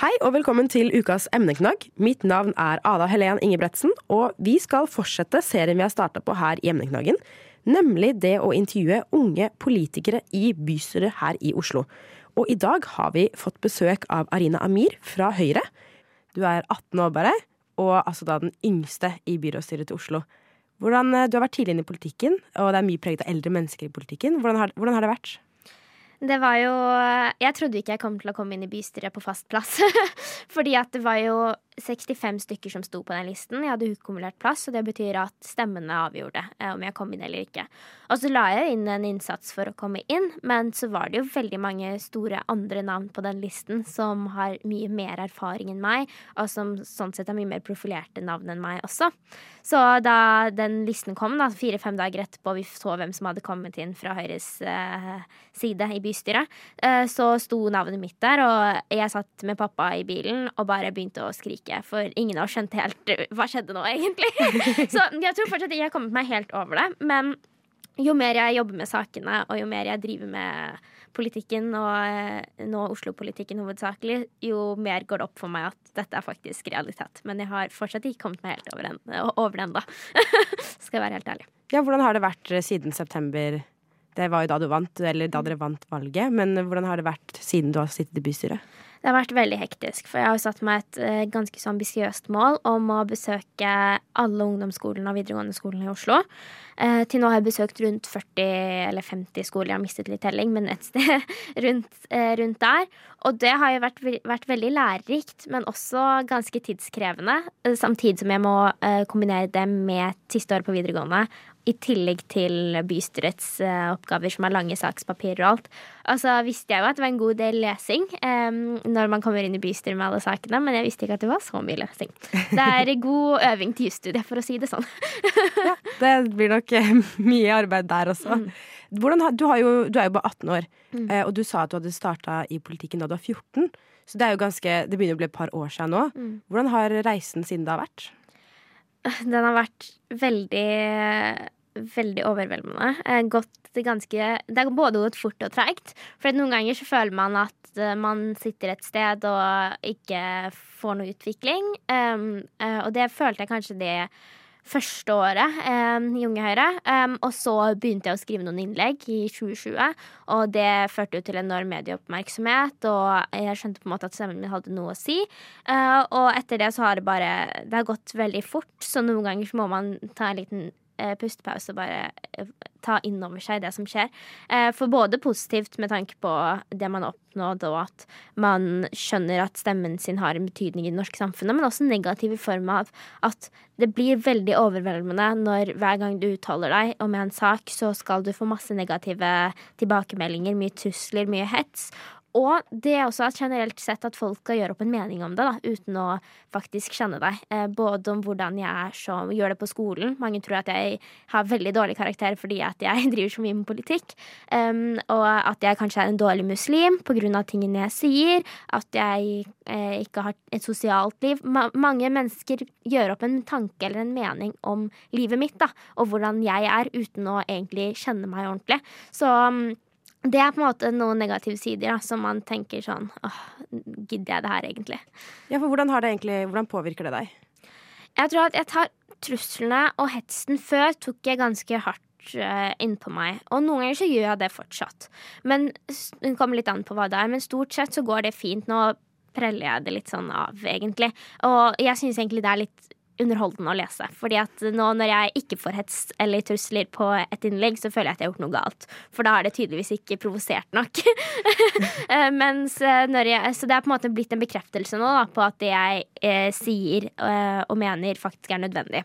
Hei og velkommen til ukas emneknagg. Mitt navn er Ada Helen Ingebretsen, og vi skal fortsette serien vi har starta på her i Emneknaggen. Nemlig det å intervjue unge politikere i bystyret her i Oslo. Og i dag har vi fått besøk av Arina Amir fra Høyre. Du er 18 år bare, og altså da den yngste i byrådsstyret til Oslo. Hvordan, du har vært tidlig inne i politikken, og det er mye preget av eldre mennesker i politikken. Hvordan har, hvordan har det vært? Det var jo Jeg trodde ikke jeg kom til å komme inn i bystyret på fast plass. Fordi at det var jo 65 stykker som sto på den listen. Jeg hadde ukumulert plass, og det betyr at stemmene avgjorde eh, om jeg kom inn eller ikke. Og så la jeg inn en innsats for å komme inn, men så var det jo veldig mange store andre navn på den listen som har mye mer erfaring enn meg, og som sånn sett har mye mer profilerte navn enn meg også. Så da den listen kom, da, fire-fem dager etterpå, vi så hvem som hadde kommet inn fra Høyres eh, side i bystyret, eh, så sto navnet mitt der, og jeg satt med pappa i bilen og bare begynte å skrike ikke, for ingen har skjønt helt eh, hva skjedde nå, egentlig. Så jeg tror fortsatt jeg har kommet meg helt over det. Men jo mer jeg jobber med sakene, og jo mer jeg driver med politikken, og eh, nå Oslo-politikken hovedsakelig, jo mer går det opp for meg at dette er faktisk realitet. Men jeg har fortsatt ikke kommet meg helt over, den, over. Skal jeg være helt ærlig. Ja, hvordan har det vært eh, siden september? Det var jo da du vant, eller da dere vant valget. Men hvordan har det vært siden du har sittet i bystyret? Det har vært veldig hektisk, for jeg har satt meg et uh, ganske så ambisiøst mål om å besøke alle ungdomsskolene og videregående skolene i Oslo. Eh, til nå har jeg besøkt rundt 40 eller 50 skoler, jeg har mistet litt telling, men et sted rundt, eh, rundt, der. Og det har jo vært, vært, veldig lærerikt, men også ganske tidskrevende. Samtidig som jeg må kombinere det med siste året på videregående i tillegg til bystyrets uh, oppgaver, som er lange sakspapirer og alt. Og så visste jeg jo at det var en god del lesing um, når man kommer inn i bystyret med alle sakene, men jeg visste ikke at det var så mye lesing. Det er god øving til jusstudiet, for å si det sånn. ja, det blir nok uh, mye arbeid der også. Mm. Hvordan, du, jo, du, er jo bare 18 år, mm. uh, og du sa at du hadde starta i politikken da du var 14. Så det ganske, det begynner å bli et par år siden nå. Mm. Hvordan har reisen siden da vært? Den har vært veldig veldig overveldende. Gått ganske Det har både gått fort og treigt. For noen ganger så føler man at eh, man sitter et sted og ikke får noe utvikling. Um, og det følte jeg kanskje det første året um, i Unge Høyre. Um, og så begynte jeg å skrive noen innlegg i 2020, og det førte jo til enorm medieoppmerksomhet, og jeg skjønte på en måte at stemmen min hadde noe å si. Uh, og etter det så har det bare Det har gått veldig fort, så noen ganger så må man ta en liten uh, pustepause og bare uh, ta inn over seg det som skjer. Eh, for både positivt med tanke på det man oppnådde, og at man skjønner at stemmen sin har en betydning i det norske samfunnet, men også negativ i form av at det blir veldig overveldende når hver gang du uttaler deg om en sak, så skal du få masse negative tilbakemeldinger, mye trusler, mye hets. Og det er også generelt sett at folk skal gjøre opp en mening om det, da, uten å faktisk kjenne deg. Eh, både om hvordan jeg er som gjør det på skolen. Mange tror at jeg har veldig dårlig karakter fordi at jeg driver så mye med politikk. Um, og at jeg kanskje er en dårlig muslim av tingene jeg sier. At jeg eh, ikke har et sosialt liv. Ma mange mennesker gjør opp en tanke eller en mening om livet mitt, da, og hvordan jeg er, uten å egentlig kjenne meg ordentlig. Så um, det er på en måte noen negative sider da, som man tenker sånn åh, gidder jeg det her egentlig? Ja, for hvordan, har det egentlig, hvordan påvirker det deg? Jeg tror at jeg tar truslene og hetsen før tok jeg ganske hardt uh, innpå meg. Og noen ganger så gjør jeg det fortsatt. Men Det kommer litt an på hva det er, men stort sett så går det fint. Nå preller jeg det litt sånn av, egentlig. Og jeg syns egentlig det er litt underholdende å lese. Fordi at nå når jeg ikke får hets eller trusler på et innlegg, så føler jeg at jeg har gjort noe galt. For da er det tydeligvis ikke provosert nok. Eh, mens når jeg, så det er på en måte blitt en bekreftelse nå da, på at det jeg eh, sier eh, og mener, faktisk er nødvendig.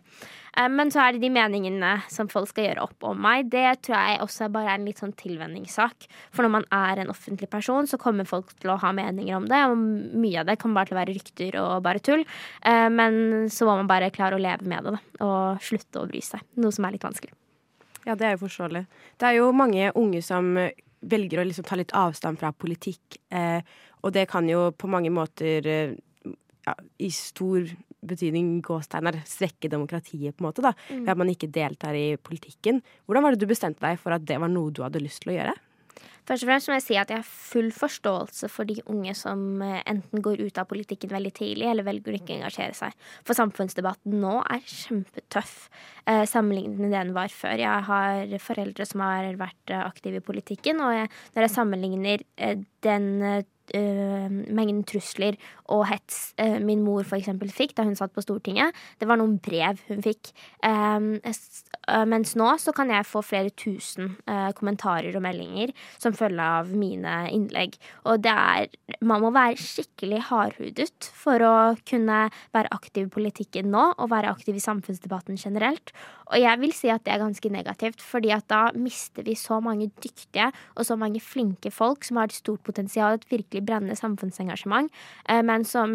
Eh, men så er det de meningene som folk skal gjøre opp om meg. Det tror jeg også bare er en litt sånn tilvenningssak. For når man er en offentlig person, så kommer folk til å ha meninger om det. Og mye av det kommer bare til å være rykter og bare tull. Eh, men så må man bare klare å leve med det. Og slutte å bry seg. Noe som er litt vanskelig. Ja, det er jo forståelig. Det er jo mange unge som velger å liksom ta litt avstand fra politikk. Eh, og det kan jo på mange måter ja, i stor betydning gåsteiner svekke demokratiet, på en måte, da, mm. ved at man ikke deltar i politikken. Hvordan var det du bestemte deg for at det var noe du hadde lyst til å gjøre? Først og fremst må jeg si at jeg har full forståelse for de unge som eh, enten går ut av politikken veldig tidlig, eller velger å ikke engasjere seg. For samfunnsdebatten nå er kjempetøff eh, sammenlignet med det den var før. Jeg har foreldre som har vært eh, aktive i politikken, og jeg, når jeg sammenligner eh, den uh, mengden trusler og hets uh, min mor f.eks. fikk da hun satt på Stortinget. Det var noen brev hun fikk. Um, mens nå så kan jeg få flere tusen uh, kommentarer og meldinger som følge av mine innlegg. Og det er Man må være skikkelig hardhudet for å kunne være aktiv i politikken nå, og være aktiv i samfunnsdebatten generelt. Og jeg vil si at det er ganske negativt, fordi at da mister vi så mange dyktige og så mange flinke folk som har et stort potensial, et virkelig brennende samfunnsengasjement, eh, men som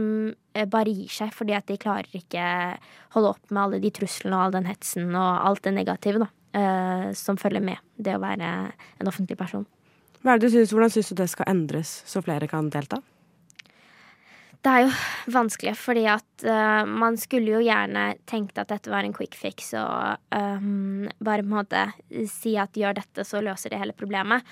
eh, bare gir seg fordi at de klarer ikke holde opp med alle de truslene og all den hetsen og alt det negative da, eh, som følger med det å være en offentlig person. Hva er det du synes, hvordan syns du det skal endres, så flere kan delta? Det er jo vanskelig, fordi at uh, man skulle jo gjerne tenkt at dette var en quick fix, og um, bare på en måte si at gjør dette, så løser det hele problemet.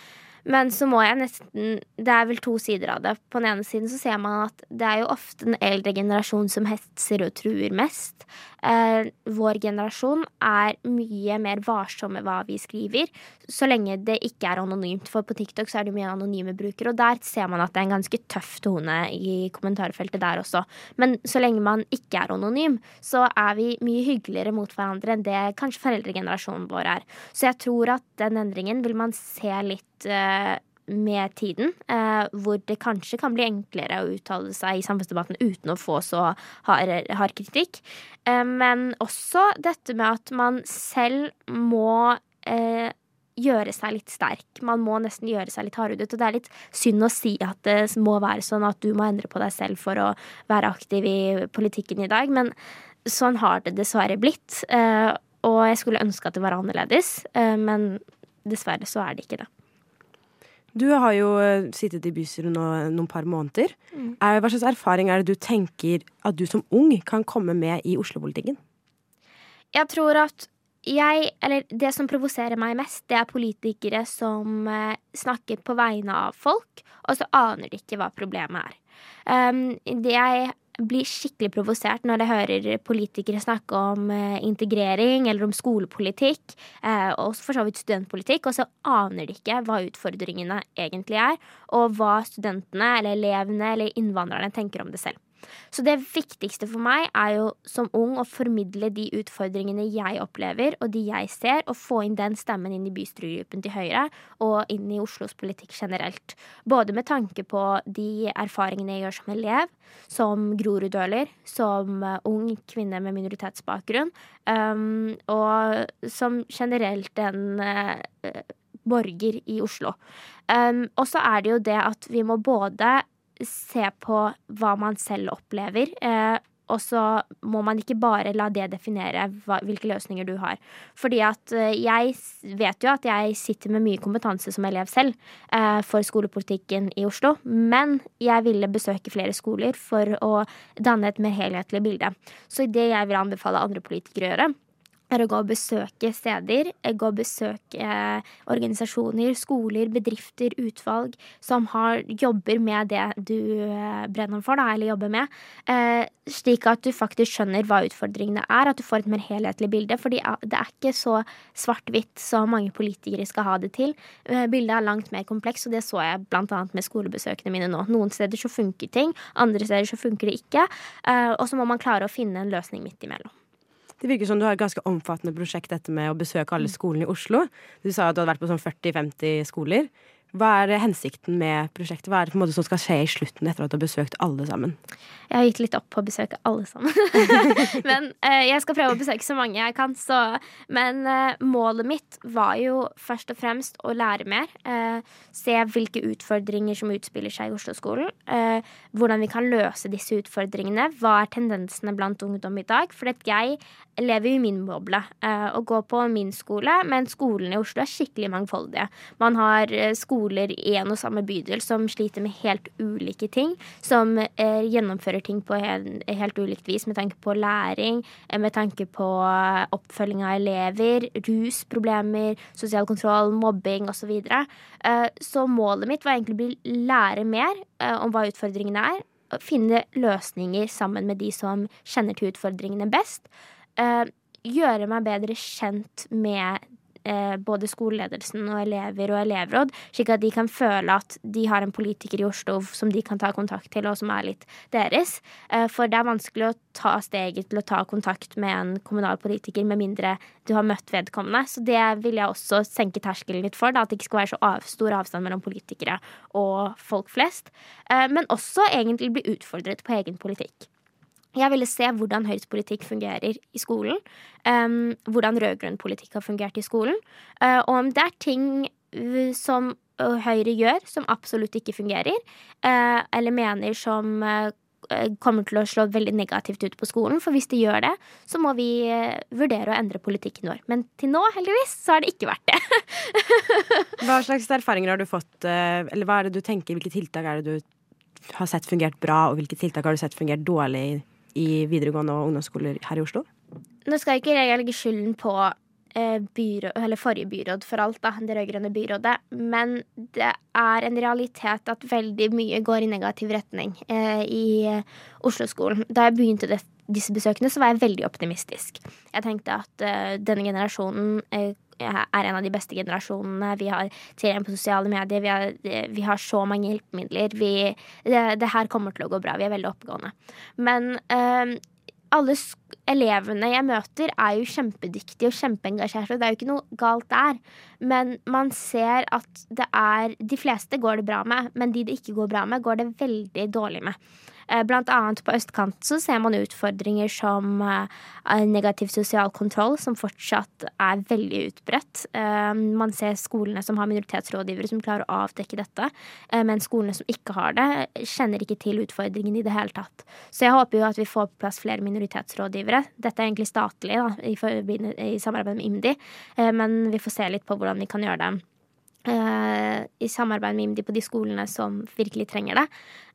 Men så må jeg nesten Det er vel to sider av det. På den ene siden så ser man at det er jo ofte den eldre generasjon som hetser og truer mest. Eh, vår generasjon er mye mer varsom med hva vi skriver, så lenge det ikke er anonymt. For på TikTok så er det mye anonyme brukere, og der ser man at det er en ganske tøff tone i kommentarfeltet der også. Men så lenge man ikke er anonym, så er vi mye hyggeligere mot hverandre enn det kanskje foreldregenerasjonen vår er. Så jeg tror at den endringen vil man se litt uh, med tiden, uh, hvor det kanskje kan bli enklere å uttale seg i samfunnsdebatten uten å få så hard, hard kritikk. Uh, men også dette med at man selv må gjøre seg litt sterk. Man må nesten gjøre seg litt hardhudet. Og det er litt synd å si at det må være sånn at du må endre på deg selv for å være aktiv i politikken i dag, men sånn har det dessverre blitt. Og jeg skulle ønske at det var annerledes, men dessverre så er det ikke det. Du har jo eh, sittet i bystyret nå noen par måneder. Mm. Hva slags erfaring er det du tenker at du som ung kan komme med i Oslo-politikken? Jeg tror at jeg, eller det som provoserer meg mest, det er politikere som eh, snakker på vegne av folk, og så aner de ikke hva problemet er. Um, det jeg blir skikkelig provosert når jeg hører politikere snakke om eh, integrering eller om skolepolitikk, eh, og for så vidt studentpolitikk, og så aner de ikke hva utfordringene egentlig er, og hva studentene eller elevene eller innvandrerne tenker om det selv. Så det viktigste for meg er jo som ung å formidle de utfordringene jeg opplever, og de jeg ser, og få inn den stemmen inn i bystyregruppen til Høyre og inn i Oslos politikk generelt. Både med tanke på de erfaringene jeg gjør som elev, som groruddøler, som uh, ung kvinne med minoritetsbakgrunn, um, og som generelt en uh, borger i Oslo. Um, og så er det jo det at vi må både se på hva man selv opplever. Eh, og så må man ikke bare la det definere hva, hvilke løsninger du har. Fordi at eh, jeg vet jo at jeg sitter med mye kompetanse som elev selv eh, for skolepolitikken i Oslo. Men jeg ville besøke flere skoler for å danne et mer helhetlig bilde. Så det jeg vil anbefale andre politikere å gjøre, er å gå og besøke steder, eh, gå og besøke eh, organisasjoner, skoler, bedrifter, utvalg som har, jobber med det du eh, brenner for, da, eller jobber med. Slik at du faktisk skjønner hva utfordringene er, at du får et mer helhetlig bilde. For det er ikke så svart-hvitt som mange politikere skal ha det til. Bildet er langt mer kompleks, og det så jeg annet med skolebesøkene mine nå. Noen steder så funker ting, andre steder så funker det ikke. Og så må man klare å finne en løsning midt imellom. Det virker som du har et ganske omfattende prosjekt dette med å besøke alle skolene i Oslo. Du sa at du hadde vært på sånn 40-50 skoler. Hva er hensikten med prosjektet? Hva er det som skal skje i slutten etter at du har besøkt alle sammen? Jeg har gitt litt opp på å besøke alle sammen. men eh, jeg skal prøve å besøke så mange jeg kan. Så. Men eh, målet mitt var jo først og fremst å lære mer. Eh, se hvilke utfordringer som utspiller seg i Oslo-skolen. Eh, hvordan vi kan løse disse utfordringene. Hva er tendensene blant ungdom i dag? For jeg lever i min boble eh, og går på min skole, men skolene i Oslo er skikkelig mangfoldige. Man har skole eh, skoler i en og samme bydel som sliter med helt ulike ting. Som eh, gjennomfører ting på helt, helt, ulikt vis med tanke på læring, eh, med tanke på eh, oppfølging av elever, rusproblemer, sosial kontroll, mobbing osv. Så, eh, så målet mitt var egentlig å lære mer eh, om hva utfordringene er. Finne løsninger sammen med de som kjenner til utfordringene best. Eh, gjøre meg bedre kjent med eh, både skoleledelsen og elever og elevråd, slik at de kan føle at de har en politiker i Oslo som de kan ta kontakt til, og som er litt deres. Eh, for det er vanskelig å ta steget til å ta kontakt med en kommunal politiker med mindre du har møtt vedkommende. Så det vil jeg også senke terskelen litt for, da, at det ikke skal være så av, stor avstand mellom politikere og folk flest. Eh, men også egentlig bli utfordret på egen politikk. Jeg ville se hvordan Høyres politikk fungerer i skolen. Um, hvordan rød-grønn politikk har fungert i skolen. Uh, og om det er ting uh, som uh, Høyre gjør som absolutt ikke fungerer, uh, eller mener som uh, kommer til å slå veldig negativt ut på skolen. For hvis de gjør det, så må vi vurdere å endre politikken vår. Men til nå, heldigvis, så har det ikke vært det. hva slags erfaringer har du fått, eller hva er det du tenker, hvilke tiltak er det du har sett fungert bra, og hvilke tiltak har du sett fungert dårlig i videregående og ungdomsskoler her i Oslo? Nå skal ikke jeg legge skylden på eh, byråd, forrige byråd for alt, da, det rød-grønne byrådet. Men det er en realitet at veldig mye går i negativ retning eh, i Oslo-skolen. Da jeg begynte det, disse besøkene, så var jeg veldig optimistisk. Jeg tenkte at eh, denne generasjonen uh, er en av de beste generasjonene. Vi har tilgang på sosiale medier, vi har, vi har, så mange hjelpemidler. Vi, det, det, her kommer til å gå bra. Vi er veldig oppegående. Men uh, alle elevene jeg møter, er jo kjempedyktige og kjempeengasjerte. Det er jo ikke noe galt der. Men man ser at det er De fleste går det bra med, men de det ikke går bra med, går det veldig dårlig med. Eh, blant annet på østkanten så ser man utfordringer som eh, negativ sosial kontroll, som fortsatt er veldig utbredt. Eh, man ser skolene som har minoritetsrådgivere som klarer å avdekke dette, men skolene som ikke har det, kjenner ikke til utfordringen i det hele tatt. Så jeg håper jo at vi får på plass flere minoritetsrådgivere. Dette er egentlig statlig da, i samarbeid med IMDi, men vi får se litt på hvordan vi kan gjøre det i samarbeid med IMDi på de skolene som virkelig trenger det.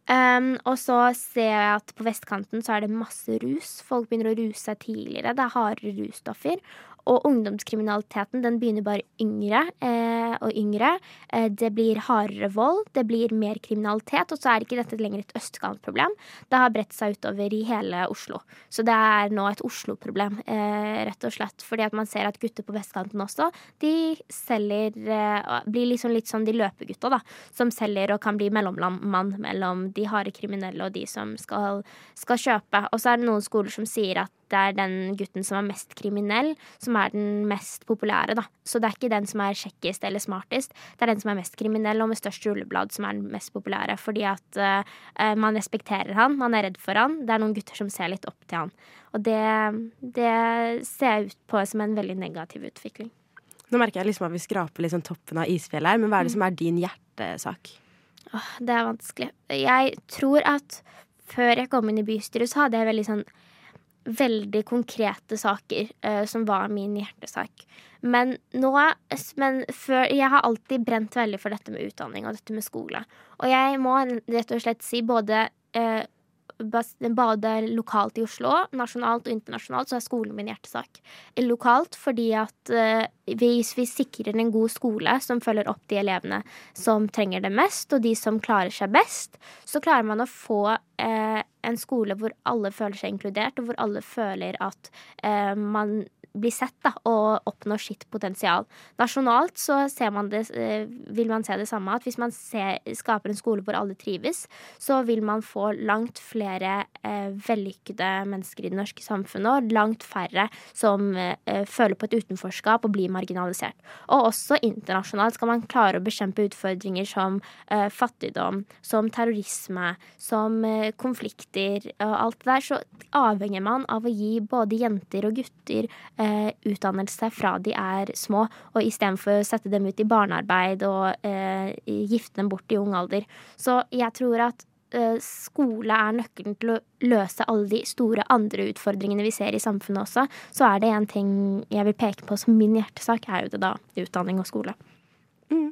Um, og så ser jeg at på vestkanten så er det masse rus. Folk begynner å ruse seg tidligere. Det er harde russtoffer. Og ungdomskriminaliteten den begynner bare yngre eh, og yngre. Eh, det blir hardere vold, det blir mer kriminalitet, og så er ikke dette lenger et østkantproblem. Det har bredt seg utover i hele Oslo. Så det er nå et Oslo-problem, eh, rett og slett. Fordi at man ser at gutter på vestkanten også, de selger eh, Blir liksom litt sånn de løpegutta, da. Som selger og kan bli mellommann mellom de harde kriminelle og de som skal, skal kjøpe. Og så er det noen skoler som sier at det er den gutten som er mest kriminell, som er den mest populære, da. Så det er ikke den som er kjekkest eller smartest, det er den som er mest kriminell og med størst rulleblad som er den mest populære. Fordi at uh, man respekterer han, man er redd for han. Det er noen gutter som ser litt opp til han. Og det, det ser jeg ut på som en veldig negativ utvikling. Nå merker jeg liksom at vi skraper liksom toppen av isfjellet her, men hva er det som er din hjertesak? Åh, det er vanskelig. Jeg tror at før jeg kom inn i bystyret, så hadde jeg veldig sånn veldig konkrete saker uh, som var min hjertesak. Men nå men før, Jeg har alltid brent veldig for dette med utdanning og dette med skole. Og jeg må rett og slett si både uh, både lokalt i Oslo, nasjonalt og internasjonalt, så er skolen min hjertesak. Lokalt fordi at hvis vi sikrer en god skole som følger opp de elevene som trenger det mest, og de som klarer seg best, så klarer man å få uh, en skole hvor alle føler seg inkludert, og hvor alle føler at uh, man bli sett da, og oppnå sitt potensial. Nasjonalt så man det, eh, vil man se det samme, at hvis man ser, skaper en skole hvor alle trives, så vil man få langt flere eh, vellykkede mennesker i det norske samfunnet, og langt færre som eh, føler på et utenforskap og blir marginalisert. Og også internasjonalt skal man klare å bekjempe utfordringer som eh, fattigdom, som terrorisme, som eh, konflikter og alt det der, så avhenger man av å gi både jenter og gutter eh, utdannelse fra de er små, og istedenfor å sette dem ut i barnearbeid og eh, gifte dem bort i ung alder. Så jeg tror at eh, skole er nøkkelen til å løse alle de store andre utfordringene vi ser i samfunnet også. Så er det en ting jeg vil peke på som min hjertesak, er jo det da utdanning og skole. Mm.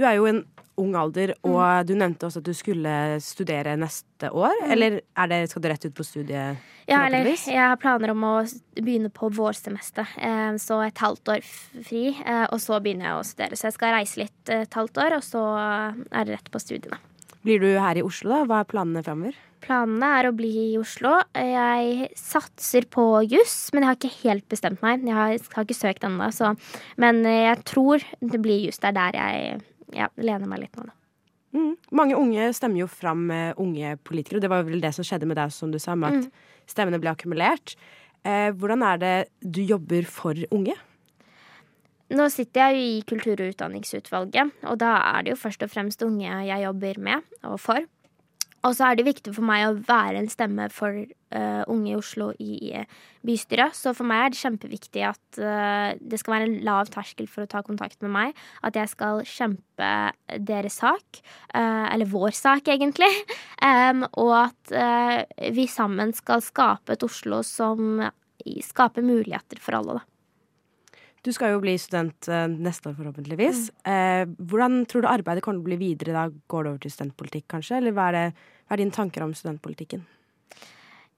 Du er jo en ung alder, og mm. du nevnte også at du skulle studere neste år. Mm. Eller det, skal du rett ut på studiet? Ja, eller jeg har planer om å begynne på vårsemester. Eh, så et halvt år fri, eh, og så begynner jeg å studere. Så jeg skal reise litt et halvt år, og så er det rett på studiene. Blir du her i Oslo, da? Hva er planene framover? Planene er å bli i Oslo. Jeg satser på juss, men jeg har ikke helt bestemt meg. Jeg har, har ikke søkt ennå, Men jeg tror det blir juss. Det er der jeg ja, lener meg litt nå, da. Mm. Mange unge stemmer jo fram unge politikere, og det var vel det som skjedde med deg, som du sa, med at mm. stemmene ble akkumulert. Eh, hvordan er det du jobber for unge? Nå sitter jeg jo i kultur- og utdanningsutvalget, og da er det jo først og fremst unge jeg jobber med og for. Og så er det viktig for meg å være en stemme for uh, unge i Oslo i uh, bystyret. Så for meg er det kjempeviktig at uh, det skal være en lav terskel for å ta kontakt med meg. At jeg skal kjempe deres sak, eller vår sak, egentlig. Um, og at vi sammen skal skape et Oslo som skaper muligheter for alle, da. Du skal jo bli student neste år, forhåpentligvis. Mm. hvordan tror du arbeidet kommer til å bli videre? Da går det over til studentpolitikk, kanskje? Eller hva er det hva er dine tanker om studentpolitikken?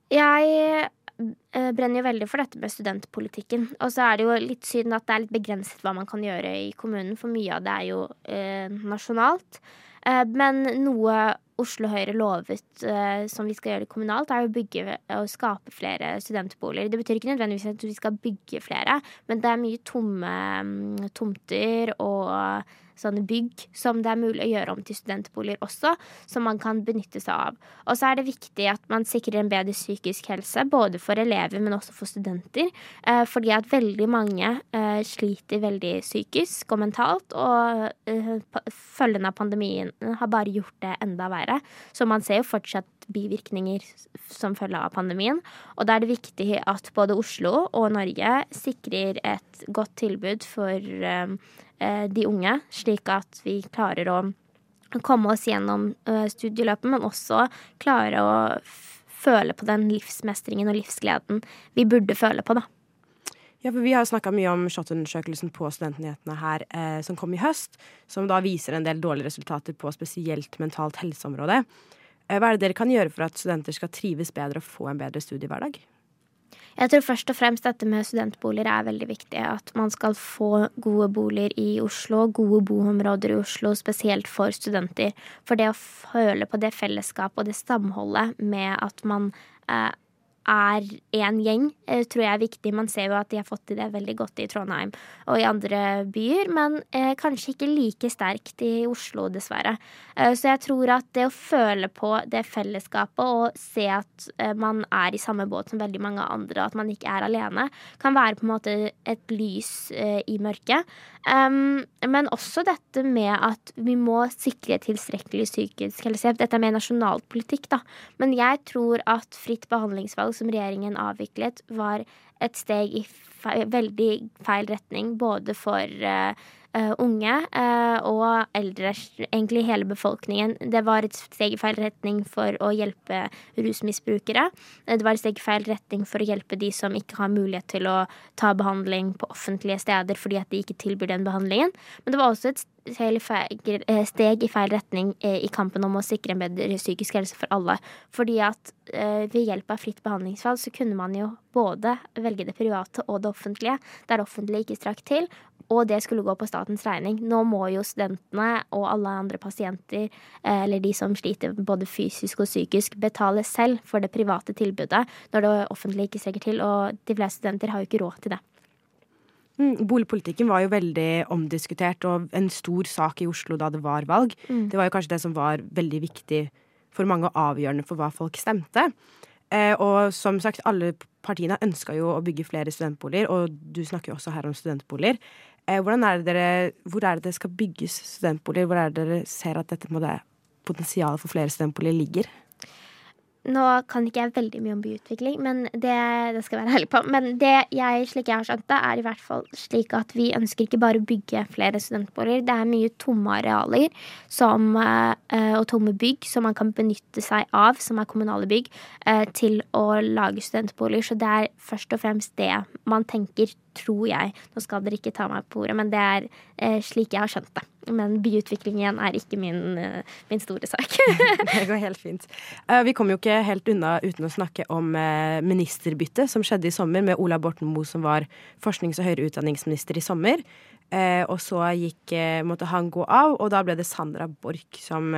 Jeg eh, brenner jo veldig for dette med studentpolitikken. Og så er det jo litt synd at det er litt begrenset hva man kan gjøre i kommunen, for mye av det er jo eh, nasjonalt. Eh, men noe Oslo Høyre lovet eh, som vi skal gjøre det kommunalt, er å bygge og skape flere studentboliger. Det betyr ikke nødvendigvis at vi skal bygge flere, men det er mye tomme mm, tomter og sånne bygg som det er mulig å gjøre om til studentboliger også, som man kan benytte seg av. Og så er det viktig at man sikrer en bedre psykisk helse, både for elever, men også for studenter. Eh, fordi at veldig mange eh, sliter veldig psykisk og mentalt, og eh, følgene av pandemien har bare gjort det enda verre. Så man ser jo fortsatt bivirkninger som følge av pandemien. Og da er det viktig at både Oslo og Norge sikrer et godt tilbud for de unge, slik at vi klarer å komme oss gjennom eh, studieløpet, men også klare å føle på den livsmestringen og livsgleden vi burde føle på, da. Ja, for Vi har snakka mye om SHoT-undersøkelsen på Studentnyhetene her, eh, som kom i høst. Som da viser en del dårlige resultater på spesielt mentalt helseområde. Eh, hva er det dere kan gjøre for at studenter skal trives bedre og få en bedre studiehverdag? Jeg tror først og fremst dette med studentboliger er veldig viktig. At man skal få gode boliger i Oslo, gode boområder i Oslo, spesielt for studenter. For det å føle på det fellesskapet og det samholdet med at man eh, er én gjeng, eh, tror jeg er viktig. Man ser jo at de har fått til det veldig godt i Trondheim og i andre byer, men eh, kanskje ikke like sterkt i Oslo, dessverre. Eh, så jeg tror at det å føle på det fellesskapet og se at eh, man er i samme båt som veldig mange andre, at man ikke er alene, kan være på en måte et lys eh, i mørket. Um, men også dette med at vi må sikre tilstrekkelig psykisk helsehjelp. Dette er mer nasjonalpolitikk, da. Men jeg tror at fritt behandlingsvalg som regjeringen avviklet, var et steg i feil, veldig feil retning. Både for uh, unge uh, og eldre, egentlig hele befolkningen. Det var et steg i feil retning for å hjelpe rusmisbrukere. Det var et steg i feil retning for å hjelpe de som ikke har mulighet til å ta behandling på offentlige steder fordi at de ikke tilbyr den behandlingen. Men det var også et steg i feil retning i kampen om å sikre en bedre psykisk helse for alle. Fordi at ved hjelp av fritt behandlingsvalg så kunne man jo både velge det private og det offentlige, der det offentlige ikke strakk til, og det skulle gå på statens regning. Nå må jo studentene og alle andre pasienter, eh, eller de som sliter både fysisk og psykisk, betale selv for det private tilbudet når det offentlige ikke strekker til, og de fleste studenter har jo ikke råd til det. Mm, boligpolitikken var jo veldig omdiskutert og en stor sak i Oslo da det var valg. Mm. Det var jo kanskje det som var veldig viktig for mange og avgjørende for hva folk stemte. Eh, og som sagt, alle partiene ønska jo å bygge flere studentboliger, og du snakker jo også her om studentboliger. Eh, er dere, hvor er det det skal bygges studentboliger? Hvor er det dere ser at dette potensialet for flere studentboliger ligger? Nå kan ikke jeg veldig mye om byutvikling, men det, det skal jeg være ærlig på. Men det jeg, slik jeg har skjønt det, er i hvert fall slik at vi ønsker ikke bare å bygge flere studentboliger. Det er mye tomme arealer som, eh, og tomme bygg som man kan benytte seg av, som er kommunale bygg, eh, til å lage studentboliger. Så det er først og fremst det man tenker, tror jeg. Nå skal dere ikke ta meg på ordet, men det er eh, slik jeg har skjønt det. men byutvikling igjen er ikke min, eh, min store sak. det går helt fint. Uh, vi kom jo ikke helt unna uten å snakke om eh, ministerbyttet som skjedde i sommer, med Ola Borten Moe som var forsknings- og høyere utdanningsminister i sommer. Og så gikk, måtte han gå av, og da ble det Sandra Borch som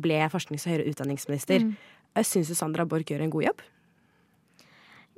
ble forsknings- og høyere utdanningsminister. Mm. Syns du Sandra Borch gjør en god jobb?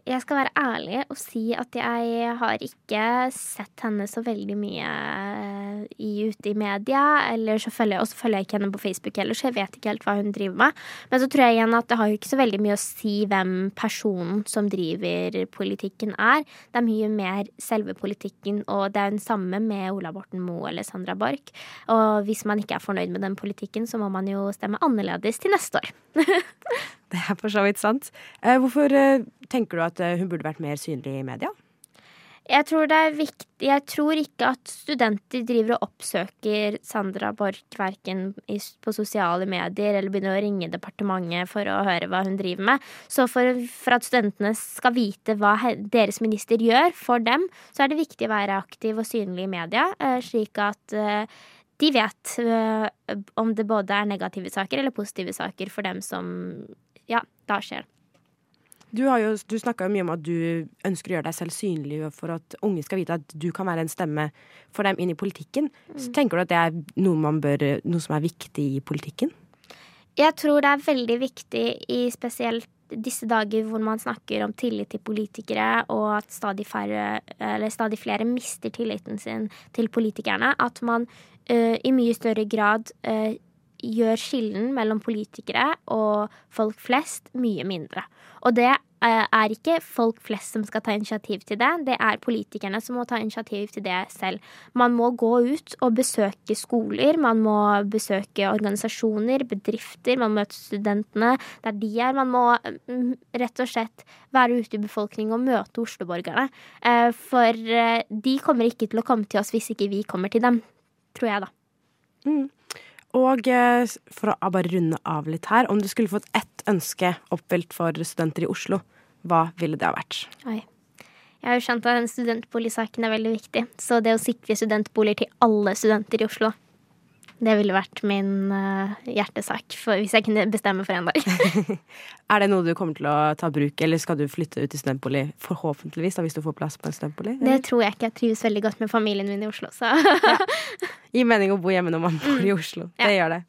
Jeg skal være ærlig og si at jeg har ikke sett henne så veldig mye eh, i, ute i media. Eller så følger og så følger jeg ikke henne på Facebook heller, så jeg vet ikke helt hva hun driver med. Men så tror jeg igjen at det har jo ikke så veldig mye å si hvem personen som driver politikken er. Det er mye mer selve politikken, og det er den samme med Ola Borten Moe eller Sandra Borch. Og hvis man ikke er fornøyd med den politikken, så må man jo stemme annerledes til neste år. Det er for så vidt sant. Eh, hvorfor eh, tenker du at eh, hun burde vært mer synlig i media? Jeg tror Jeg tror ikke at studenter driver og oppsøker Sandra Borch verken på sosiale medier eller begynner å ringe departementet for å høre hva hun driver med. Så for, for at studentene skal vite hva deres minister gjør for dem, så er det viktig å være aktiv og synlig i media, slik at de vet om det både er negative saker eller positive saker for dem som ja, da skjer det. Du, har jo, du snakka mye om at du ønsker å gjøre deg selv synlig for at unge skal vite at du kan være en stemme for dem inn i politikken. Så mm. tenker du at det er noe, bør, noe som er viktig i politikken? Jeg tror det er veldig viktig i spesielt disse dager hvor man snakker om tillit til politikere, og at stadig, færre, stadig flere mister tilliten sin til politikerne, at man uh, i mye større grad uh, gjør skillen mellom politikere og folk flest mye mindre. Og det eh, er ikke folk flest som skal ta initiativ til det, det er politikerne som må ta initiativ til det selv. Man må gå ut og besøke skoler, man må besøke organisasjoner, bedrifter, man må møte studentene der de er. Man må mm, rett og slett være ute i befolkningen og møte Oslo-borgerne. Eh, for eh, de kommer ikke til å komme til oss hvis ikke vi kommer til dem, tror jeg, da. Mm. Og eh, for å bare runde av litt her, om du skulle fått ett ønske oppfylt for studenter i Oslo, hva ville det ha vært? Oi. Jeg har jo skjønt at den studentboligsaken er veldig viktig. Så det å sikre studentboliger til alle studenter i Oslo, det ville vært min uh, hjertesak hvis jeg kunne bestemme for en dag. er det noe du kommer til å ta bruk, eller skal du flytte ut i studentbolig forhåpentligvis da, hvis du får plass på en studentbolig? Det tror jeg ikke. Jeg trives veldig godt med familien min i Oslo. Så. ja. Gir mening å bo hjemme når man bor i mm. Oslo. Det ja. gjør det.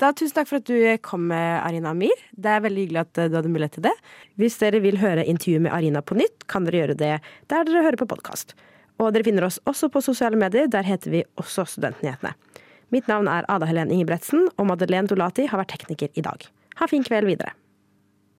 Da, tusen takk for at du kom, med Arina Amir. Det er veldig hyggelig at eh, du hadde mulighet til det. Hvis dere vil høre intervjuet med Arina på nytt, kan dere gjøre det der dere hører på podkast. Og dere finner oss også på sosiale medier. Der heter vi også Studentnyhetene. Mitt navn er Ada Helen Ingebretsen, og Madeleine Dolati har vært tekniker i dag. Ha fin kveld videre.